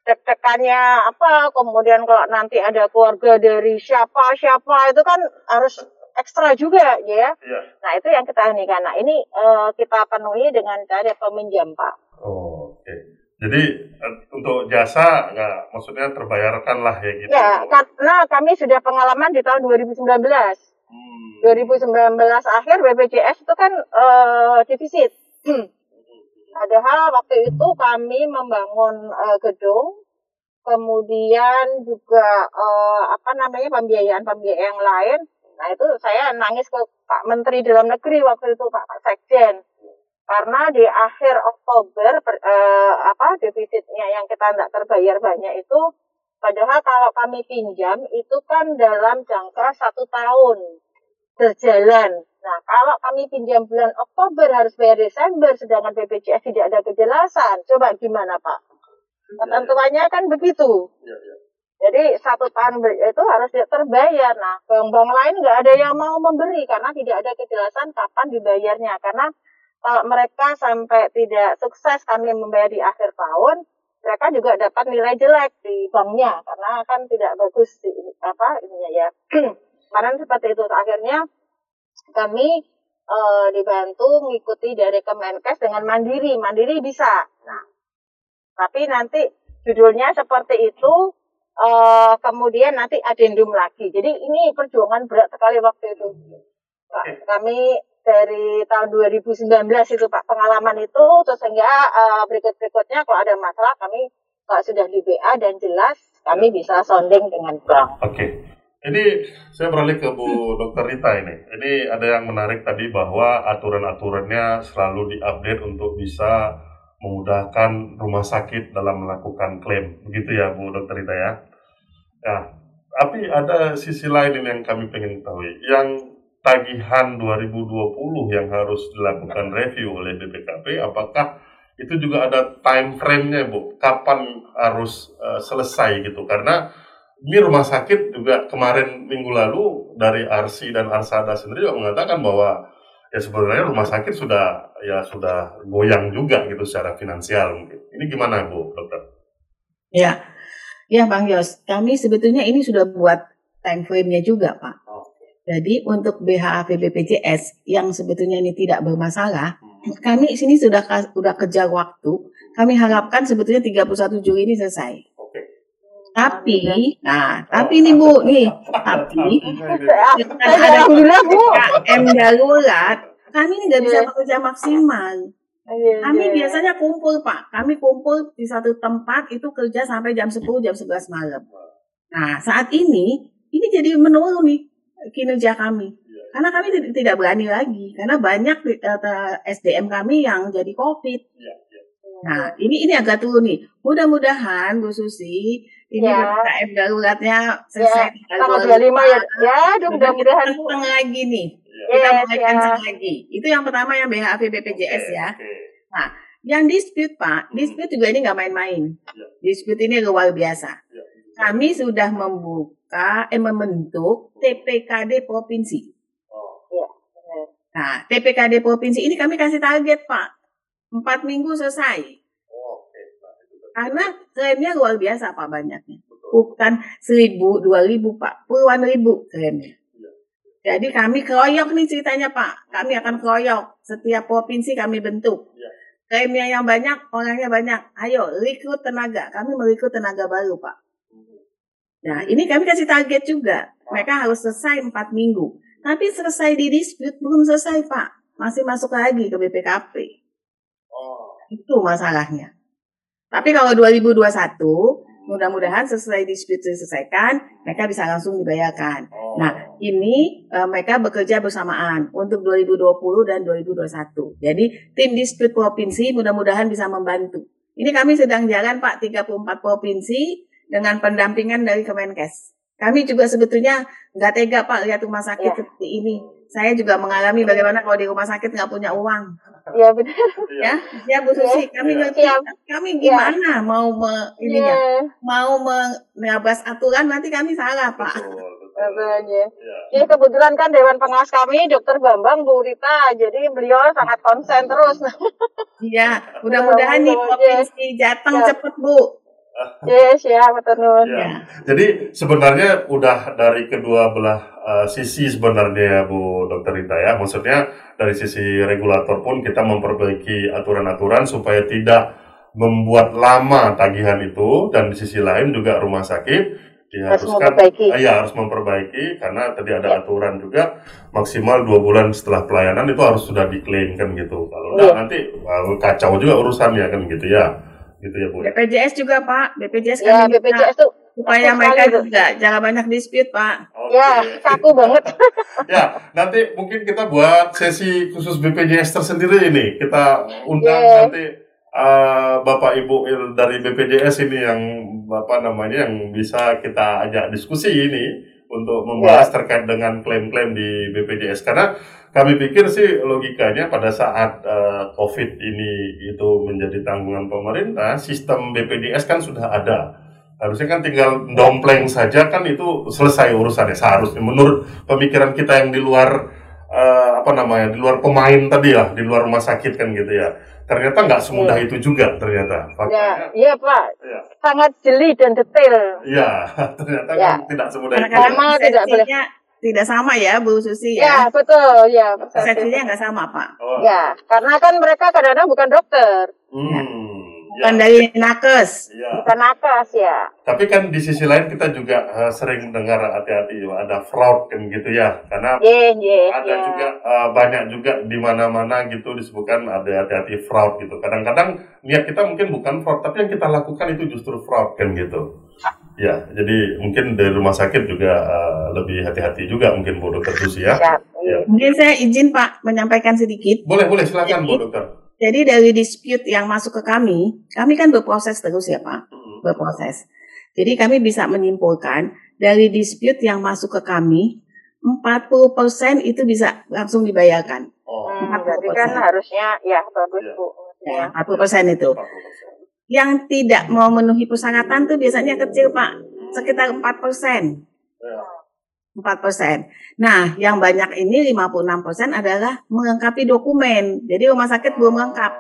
[SPEAKER 2] deg-degannya apa kemudian kalau nanti ada keluarga dari siapa siapa itu kan harus ekstra juga ya. ya. Nah itu yang kita ini karena ini uh, kita penuhi dengan cara peminjam Pak.
[SPEAKER 1] Oh, Oke. Okay. Jadi eh, untuk jasa nggak maksudnya terbayarkan lah ya gitu.
[SPEAKER 2] Ya karena kami sudah pengalaman di tahun 2019. 2019 akhir BPJS itu kan uh, defisit. Padahal waktu itu kami membangun uh, gedung, kemudian juga uh, apa namanya pembiayaan-pembiayaan yang lain. Nah itu saya nangis ke Pak Menteri Dalam Negeri waktu itu Pak, Pak Sekjen. Karena di akhir Oktober uh, apa defisitnya yang kita tidak terbayar banyak itu Padahal kalau kami pinjam itu kan dalam jangka satu tahun berjalan. Nah, kalau kami pinjam bulan Oktober harus bayar Desember, sedangkan BPJS tidak ada kejelasan. Coba gimana, Pak? Ketentuannya kan begitu. Ya, ya. Jadi satu tahun itu harus terbayar. Nah, bank-bank lain nggak ada yang mau memberi karena tidak ada kejelasan kapan dibayarnya. Karena kalau mereka sampai tidak sukses kami membayar di akhir tahun, mereka juga dapat nilai jelek di banknya karena kan tidak bagus di apa ininya ya. kemarin seperti itu. Akhirnya kami e, dibantu mengikuti dari Kemenkes dengan mandiri. Mandiri bisa. Nah tapi nanti judulnya seperti itu e, kemudian nanti adendum lagi. Jadi ini perjuangan berat sekali waktu itu. Kami dari tahun 2019 itu Pak pengalaman itu terus sehingga uh, berikut-berikutnya kalau ada masalah kami kalau sudah di BA dan jelas kami bisa sounding dengan bank.
[SPEAKER 1] Oke. Okay. Ini saya beralih ke Bu Dr. Rita ini. Ini ada yang menarik tadi bahwa aturan-aturannya selalu diupdate untuk bisa memudahkan rumah sakit dalam melakukan klaim. Begitu ya Bu Dr. Rita ya. Nah, tapi ada sisi lain ini yang kami pengen tahu. Yang tagihan 2020 yang harus dilakukan review oleh BPKP, apakah itu juga ada time frame-nya, Bu? Kapan harus uh, selesai gitu? Karena ini rumah sakit juga kemarin minggu lalu dari RC dan Arsada sendiri juga mengatakan bahwa ya sebenarnya rumah sakit sudah ya sudah goyang juga gitu secara finansial mungkin. Ini gimana Bu, dokter?
[SPEAKER 3] Ya, ya Bang Yos, kami sebetulnya ini sudah buat time frame-nya juga Pak. Jadi untuk BHAP BPJS yang sebetulnya ini tidak bermasalah, hmm. kami sini sudah sudah kejar waktu. Kami harapkan sebetulnya 31 Juli ini selesai. Tapi, nah, tapi nih Bu, nih, tapi ada Bu M darurat, kami ini nggak bisa iya. bekerja maksimal. Iya, kami iya. biasanya kumpul Pak, kami kumpul di satu tempat itu kerja sampai jam 10, jam 11 malam. Nah, saat ini, ini jadi menurun nih kinerja kami. Karena kami tidak berani lagi, karena banyak uh, SDM kami yang jadi COVID. Ya, ya. Nah, ini ini agak turun nih. Mudah-mudahan Bu Susi ini ya. PPKM daruratnya selesai
[SPEAKER 2] ya. tanggal 25 ya. Ya, mudah-mudahan
[SPEAKER 3] setengah lagi nih. Ya. Kita yes, mulai ya. lagi. Itu yang pertama yang BHP BPJS okay, ya. Nah, yang dispute Pak, dispute juga ini nggak main-main. Dispute ini luar biasa. Kami sudah membuka, eh membentuk TPKD provinsi. Oh. Ya. Nah, TPKD provinsi ini kami kasih target Pak, empat minggu selesai. Karena klaimnya luar biasa Pak banyaknya. Bukan seribu, dua ribu Pak, puluhan ribu klaimnya. Jadi kami keroyok nih ceritanya Pak. Kami akan keroyok. Setiap provinsi kami bentuk. Klaimnya yang banyak, orangnya banyak. Ayo, rekrut tenaga. Kami merekrut tenaga baru Pak. Nah, ini kami kasih target juga. Mereka harus selesai empat minggu. Tapi selesai di dispute belum selesai Pak. Masih masuk lagi ke BPKP. Oh. Itu masalahnya. Tapi kalau 2021, mudah-mudahan sesuai dispute diselesaikan, mereka bisa langsung dibayarkan. Oh. Nah, ini uh, mereka bekerja bersamaan untuk 2020 dan 2021. Jadi, tim dispute provinsi mudah-mudahan bisa membantu. Ini kami sedang jalan Pak 34 provinsi dengan pendampingan dari Kemenkes. Kami juga sebetulnya nggak tega Pak lihat rumah sakit ya. seperti ini. Saya juga mengalami bagaimana kalau di rumah sakit nggak punya uang.
[SPEAKER 2] Iya benar.
[SPEAKER 3] Ya, ya Bu Susi, ya. kami ngerti. Ya. Kami gimana ya. mau me, ininya, ya. mau menabas aturan nanti kami salah Pak.
[SPEAKER 2] Betul, ya. ya. kebetulan kan Dewan Pengawas kami Dokter Bambang Bu Rita, jadi beliau sangat konsen terus.
[SPEAKER 3] Iya, mudah-mudahan nih provinsi Jateng ya. cepet Bu.
[SPEAKER 2] Yes, ya betul. Ya.
[SPEAKER 1] Jadi sebenarnya udah dari kedua belah uh, sisi sebenarnya ya Bu Dokter Rita ya. Maksudnya dari sisi regulator pun kita memperbaiki aturan-aturan supaya tidak membuat lama tagihan itu dan di sisi lain juga rumah sakit diharuskan harus. Uh, ya harus memperbaiki karena tadi ada ya. aturan juga maksimal dua bulan setelah pelayanan itu harus sudah diklaim kan gitu. Kalau enggak ya. nanti uh, kacau juga urusannya kan gitu ya gitu ya Bu.
[SPEAKER 3] Ya? BPJS juga Pak, BPJS
[SPEAKER 2] ya, kami BPJS tuh
[SPEAKER 3] supaya mereka juga jangan banyak dispute Pak.
[SPEAKER 2] Okay. Ya, kaku banget.
[SPEAKER 1] ya, nanti mungkin kita buat sesi khusus BPJS tersendiri ini. Kita undang yeah. nanti uh, Bapak Ibu dari BPJS ini yang Bapak namanya yang bisa kita ajak diskusi ini untuk membahas yeah. terkait dengan klaim-klaim di BPJS karena kami pikir sih logikanya pada saat uh, COVID ini itu menjadi tanggungan pemerintah, sistem BPJS kan sudah ada. Harusnya kan tinggal dompleng saja kan itu selesai urusannya seharusnya menurut pemikiran kita yang di luar uh, apa namanya di luar pemain tadi ya di luar rumah sakit kan gitu ya ternyata nggak semudah ya. itu juga ternyata
[SPEAKER 2] faktanya, ya iya pak ya. sangat jeli dan detail
[SPEAKER 1] iya ternyata ya. kan tidak semudah itu
[SPEAKER 3] tidak boleh tidak sama ya Bu Susi
[SPEAKER 2] ya. Ya betul ya.
[SPEAKER 3] Persepsinya nggak sama Pak.
[SPEAKER 2] Oh. Ya karena kan mereka kadang-kadang bukan dokter.
[SPEAKER 3] Hmm. Ya. Bukan ya. dari nakes.
[SPEAKER 2] Ya. Bukan nakes ya.
[SPEAKER 1] Tapi kan di sisi lain kita juga uh, sering mendengar hati-hati ada fraud kan gitu ya. Karena
[SPEAKER 2] yeah, yeah,
[SPEAKER 1] ada yeah. juga uh, banyak juga di mana-mana gitu disebutkan ada hati-hati fraud gitu. Kadang-kadang niat kita mungkin bukan fraud tapi yang kita lakukan itu justru fraud kan gitu. Ya, jadi mungkin dari rumah sakit juga uh, lebih hati-hati juga mungkin Bu Dokter Susi ya. ya.
[SPEAKER 3] ya. Mungkin saya izin Pak menyampaikan sedikit.
[SPEAKER 1] Boleh, boleh silakan Bu Dokter.
[SPEAKER 3] Jadi dari dispute yang masuk ke kami, kami kan berproses terus ya Pak, hmm. berproses. Jadi kami bisa menyimpulkan dari dispute yang masuk ke kami, 40% itu bisa langsung dibayarkan.
[SPEAKER 2] Oh. Hmm, berarti kan harusnya ya bagus ya. Bu.
[SPEAKER 3] Ya, 40% itu. 40% yang tidak mau memenuhi persyaratan tuh biasanya kecil Pak, sekitar 4 persen. 4 persen. Nah, yang banyak ini 56 persen adalah melengkapi dokumen. Jadi rumah sakit belum lengkap.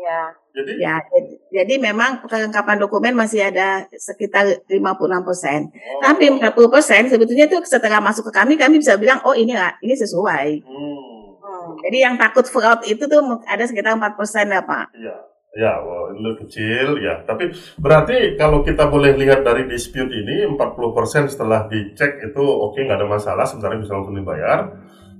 [SPEAKER 2] Ya.
[SPEAKER 3] Jadi? Ya, jadi memang kelengkapan dokumen masih ada sekitar 56 persen. Oh. Tapi 40 persen sebetulnya itu setelah masuk ke kami, kami bisa bilang, oh ini ini sesuai. Hmm. Jadi yang takut fraud itu tuh ada sekitar 4 persen ya Pak.
[SPEAKER 1] Iya. Ya, itu kecil ya. Tapi berarti kalau kita boleh lihat dari dispute ini 40% setelah dicek itu oke okay, nggak ada masalah sebenarnya bisa langsung dibayar.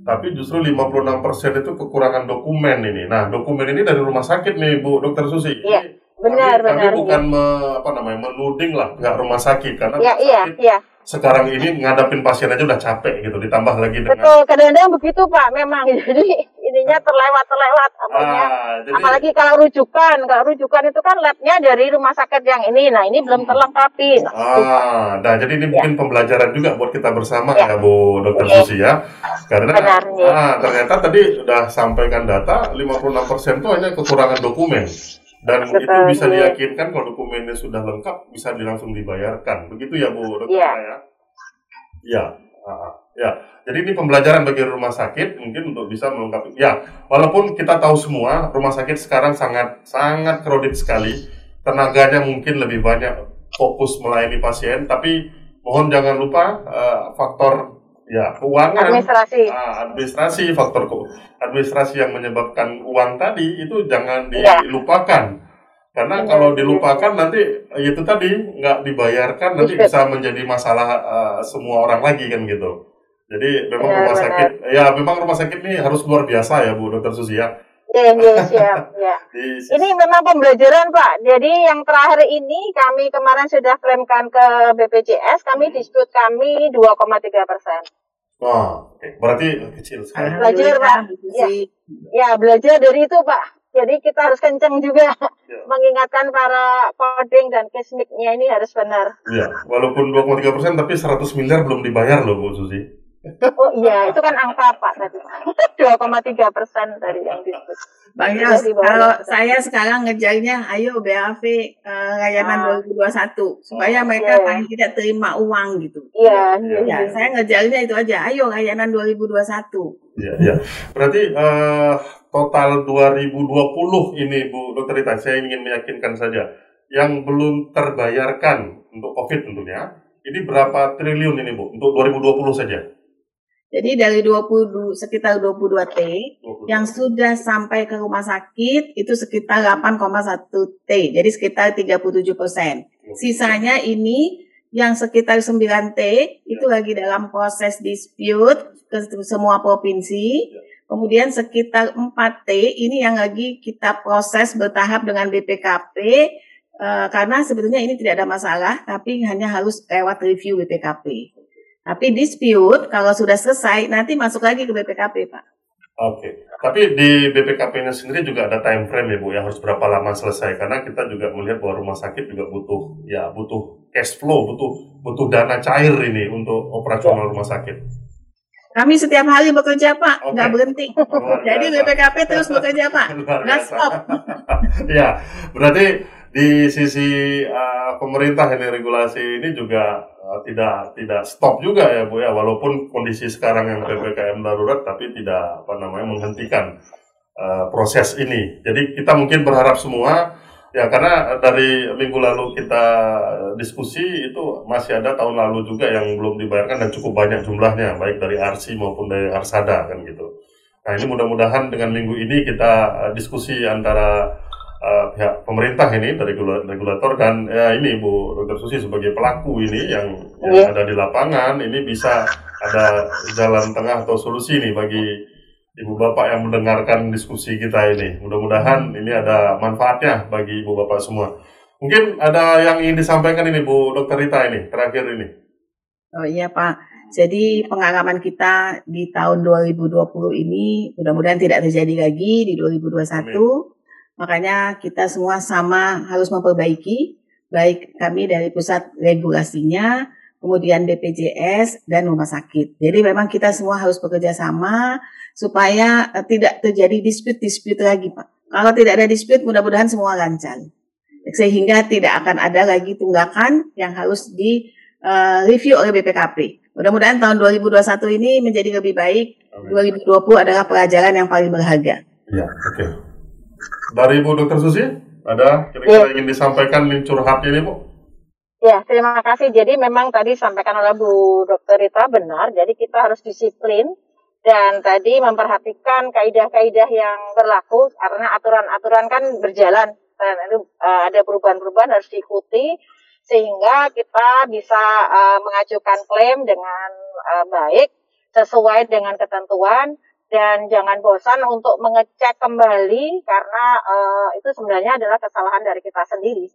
[SPEAKER 1] Tapi justru 56% itu kekurangan dokumen ini. Nah, dokumen ini dari rumah sakit nih Bu Dokter Susi.
[SPEAKER 2] Iya. Benar,
[SPEAKER 1] kami,
[SPEAKER 2] benar.
[SPEAKER 1] Kami bukan ya. me, apa namanya menuding lah pihak rumah sakit karena
[SPEAKER 2] ya, iya,
[SPEAKER 1] sakit
[SPEAKER 2] iya.
[SPEAKER 1] sekarang ini ngadapin pasien aja udah capek gitu, ditambah lagi dengan
[SPEAKER 2] Betul, kadang-kadang begitu Pak, memang jadi ininya terlewat-terlewat apanya.
[SPEAKER 1] Ah, jadi,
[SPEAKER 2] Apalagi kalau rujukan, kalau rujukan itu kan labnya dari rumah sakit yang ini, nah ini belum terlengkapi. Nah,
[SPEAKER 1] Ah, nah jadi ini mungkin pembelajaran juga buat kita bersama
[SPEAKER 2] Ya.
[SPEAKER 1] ya, Bu Dokter
[SPEAKER 2] Oke.
[SPEAKER 1] Susi ya. Karena
[SPEAKER 2] Benar, ya.
[SPEAKER 1] ah, ternyata tadi sudah sampaikan data 56% itu hanya kekurangan dokumen. Dan itu
[SPEAKER 2] Betul,
[SPEAKER 1] bisa
[SPEAKER 2] ya.
[SPEAKER 1] diyakinkan kalau dokumennya sudah lengkap bisa langsung dibayarkan. Begitu ya Bu Dokter
[SPEAKER 2] Iya.
[SPEAKER 1] ya? Ya. Ah, ya. Jadi ini pembelajaran bagi rumah sakit mungkin untuk bisa melengkapi. Ya, walaupun kita tahu semua rumah sakit sekarang sangat sangat kredit sekali, tenaganya mungkin lebih banyak fokus melayani pasien, tapi mohon jangan lupa eh, faktor ya keuangan,
[SPEAKER 2] administrasi.
[SPEAKER 1] ah, administrasi, faktor administrasi yang menyebabkan uang tadi itu jangan
[SPEAKER 2] Iya.
[SPEAKER 1] dilupakan. Karena
[SPEAKER 2] Benar,
[SPEAKER 1] kalau
[SPEAKER 2] benar.
[SPEAKER 1] dilupakan nanti itu tadi nggak dibayarkan nanti
[SPEAKER 2] Betul.
[SPEAKER 1] bisa menjadi masalah eh, semua orang lagi kan gitu. Jadi memang
[SPEAKER 2] Benar,
[SPEAKER 1] rumah
[SPEAKER 2] benar.
[SPEAKER 1] sakit ya memang rumah sakit ini harus luar biasa ya Bu Dokter Susi ya.
[SPEAKER 2] Iya, iya, siap, ya. Ini memang pembelajaran Pak. Jadi yang terakhir ini kami kemarin sudah klaimkan ke BPJS, kami dispute kami 2,3 persen.
[SPEAKER 1] Oh, oke. berarti kecil sekali.
[SPEAKER 2] Belajar, Pak.
[SPEAKER 3] Susi.
[SPEAKER 2] Ya belajar dari itu Pak. Jadi kita harus kenceng juga
[SPEAKER 1] Ya.
[SPEAKER 2] mengingatkan para coding dan kesmiknya ini harus benar.
[SPEAKER 1] Iya, walaupun 2,3 persen tapi 100 miliar belum dibayar loh Bu Susi.
[SPEAKER 2] Oh iya, itu kan angka Pak tadi. 2,3 persen dari yang disebut.
[SPEAKER 3] Bang Yos, kalau
[SPEAKER 2] itu.
[SPEAKER 3] saya sekarang ngejarnya, ayo BAV eh, layanan
[SPEAKER 2] Ah.
[SPEAKER 3] 2021 supaya mereka
[SPEAKER 2] Iya.
[SPEAKER 3] paling tidak terima uang gitu.
[SPEAKER 2] Iya, iya,
[SPEAKER 3] Ya,
[SPEAKER 2] iya.
[SPEAKER 3] saya ngejarnya itu aja. Ayo layanan 2021.
[SPEAKER 1] Iya, iya. Berarti eh, total 2020 ini Bu Dokter Rita, saya ingin meyakinkan saja yang belum terbayarkan untuk COVID tentunya. Ini berapa triliun ini Bu untuk 2020 saja?
[SPEAKER 3] Jadi dari 20 sekitar 22 T
[SPEAKER 1] 20.
[SPEAKER 3] yang sudah sampai ke rumah sakit itu sekitar 8,1 T. Jadi sekitar 37 persen. Sisanya ini yang sekitar 9 T itu lagi dalam proses dispute ke semua provinsi. Kemudian sekitar 4 T ini yang lagi kita proses bertahap dengan BPKP eh, karena sebetulnya ini tidak ada masalah tapi hanya harus lewat review BPKP. Tapi dispute kalau sudah selesai nanti masuk lagi ke BPKP, Pak.
[SPEAKER 1] Oke, tapi di BPKP-nya sendiri juga ada time frame ya Bu, yang harus berapa lama selesai? Karena kita juga melihat bahwa rumah sakit juga butuh ya butuh cash flow, butuh butuh dana cair ini untuk operasional rumah sakit.
[SPEAKER 3] Kami setiap hari bekerja, Pak,
[SPEAKER 1] Oke.
[SPEAKER 3] nggak berhenti.
[SPEAKER 1] Luar
[SPEAKER 3] Jadi
[SPEAKER 1] biasa.
[SPEAKER 3] BPKP terus bekerja, Pak. Nggak stop.
[SPEAKER 1] ya, berarti di sisi uh, pemerintah ini regulasi ini juga tidak tidak stop juga ya Bu ya, walaupun kondisi sekarang yang ppkm darurat tapi tidak apa namanya menghentikan uh, proses ini. Jadi kita mungkin berharap semua ya karena dari minggu lalu kita diskusi itu masih ada tahun lalu juga yang belum dibayarkan dan cukup banyak jumlahnya baik dari RC maupun dari Arsada kan gitu. Nah ini mudah-mudahan dengan minggu ini kita diskusi antara uh, pihak pemerintah ini dari regula- regulator dan ya ini Bu Dr. Susi sebagai pelaku ini yang, yang
[SPEAKER 2] Iya.
[SPEAKER 1] ada di lapangan ini bisa ada jalan tengah atau solusi nih bagi ibu bapak yang mendengarkan diskusi kita ini. Mudah-mudahan ini ada manfaatnya bagi ibu bapak semua. Mungkin ada yang ingin disampaikan ini Bu Dr. Rita ini terakhir ini.
[SPEAKER 3] Oh iya Pak. Jadi pengalaman kita di tahun 2020 ini mudah-mudahan tidak terjadi lagi di 2021. Makanya kita semua sama harus memperbaiki baik kami dari pusat regulasinya, kemudian BPJS dan rumah sakit. Jadi memang kita semua harus bekerja sama supaya eh, tidak terjadi dispute-dispute lagi, Pak. Kalau tidak ada dispute, mudah-mudahan semua lancar. Sehingga tidak akan ada lagi tunggakan yang harus di eh, review oleh BPKP. Mudah-mudahan tahun 2021 ini menjadi lebih baik. 2020 adalah pelajaran yang paling berharga.
[SPEAKER 1] Ya, oke. Dari Bu Dr. Susi, ada kira-kira ingin disampaikan nih curhat ini Bu?
[SPEAKER 2] Ya, terima kasih. Jadi memang tadi sampaikan oleh Bu Dr. Rita benar. Jadi kita harus disiplin dan tadi memperhatikan kaidah-kaidah yang berlaku karena aturan-aturan kan berjalan dan itu eh, ada perubahan-perubahan harus diikuti sehingga kita bisa eh, mengajukan klaim dengan eh, baik sesuai dengan ketentuan dan jangan bosan untuk mengecek kembali karena eh, itu sebenarnya adalah kesalahan dari kita sendiri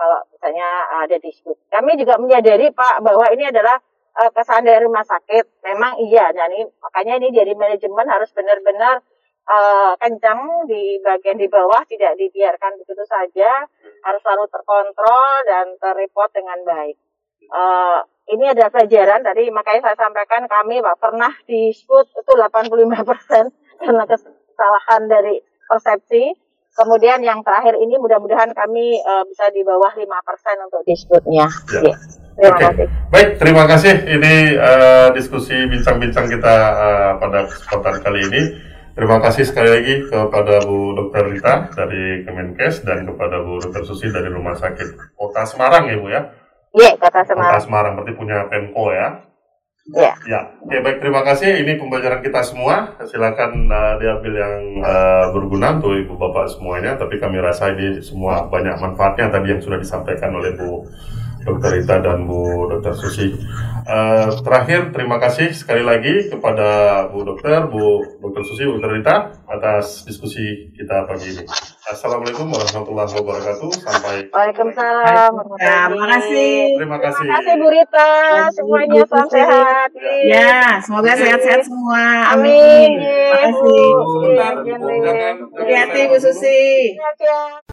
[SPEAKER 2] kalau misalnya ada dispute. Kami juga menyadari Pak bahwa ini adalah uh, kesan dari rumah sakit. Memang iya, dan ini, makanya ini jadi manajemen harus benar-benar uh, kencang di bagian di bawah, tidak dibiarkan begitu saja, harus selalu terkontrol dan terreport dengan baik. Uh, ini ada pelajaran tadi makanya saya sampaikan kami Pak pernah disebut itu 85 persen karena kesalahan dari persepsi. Kemudian yang terakhir ini mudah-mudahan kami uh, bisa di bawah 5 persen untuk disputnya. Ya. Ya.
[SPEAKER 1] Terima okay. kasih. Baik, terima kasih. Ini uh, diskusi bincang-bincang kita uh, pada kesempatan kali ini. Terima kasih sekali lagi kepada Bu Dr. Rita dari Kemenkes dan kepada Bu Dr. Susi dari Rumah Sakit Kota Semarang ya Bu ya.
[SPEAKER 2] Iya, Kota Semarang.
[SPEAKER 1] Kota Semarang berarti punya Pemko ya.
[SPEAKER 2] Ya.
[SPEAKER 1] Ya, oke baik terima kasih. Ini pembelajaran kita semua. Silakan uh, diambil yang uh, berguna untuk ibu bapak semuanya. Tapi kami rasa ini semua banyak manfaatnya tadi yang sudah disampaikan oleh Bu Dr. Rita dan Bu Dr. Susi. Uh, terakhir, terima kasih sekali lagi kepada Bu Dokter, Bu Dr. Susi, Bu Dr. Rita atas diskusi kita pagi ini. Assalamualaikum warahmatullahi wabarakatuh. Sampai.
[SPEAKER 2] Waalaikumsalam.
[SPEAKER 3] Terima kasih.
[SPEAKER 1] Terima kasih.
[SPEAKER 2] Terima kasih Bu Rita. Semuanya salam sehat.
[SPEAKER 3] Ya, semoga sehat-sehat semua.
[SPEAKER 2] Amin.
[SPEAKER 3] Terima kasih. Hati-hati Bu Susi. Hati-hati.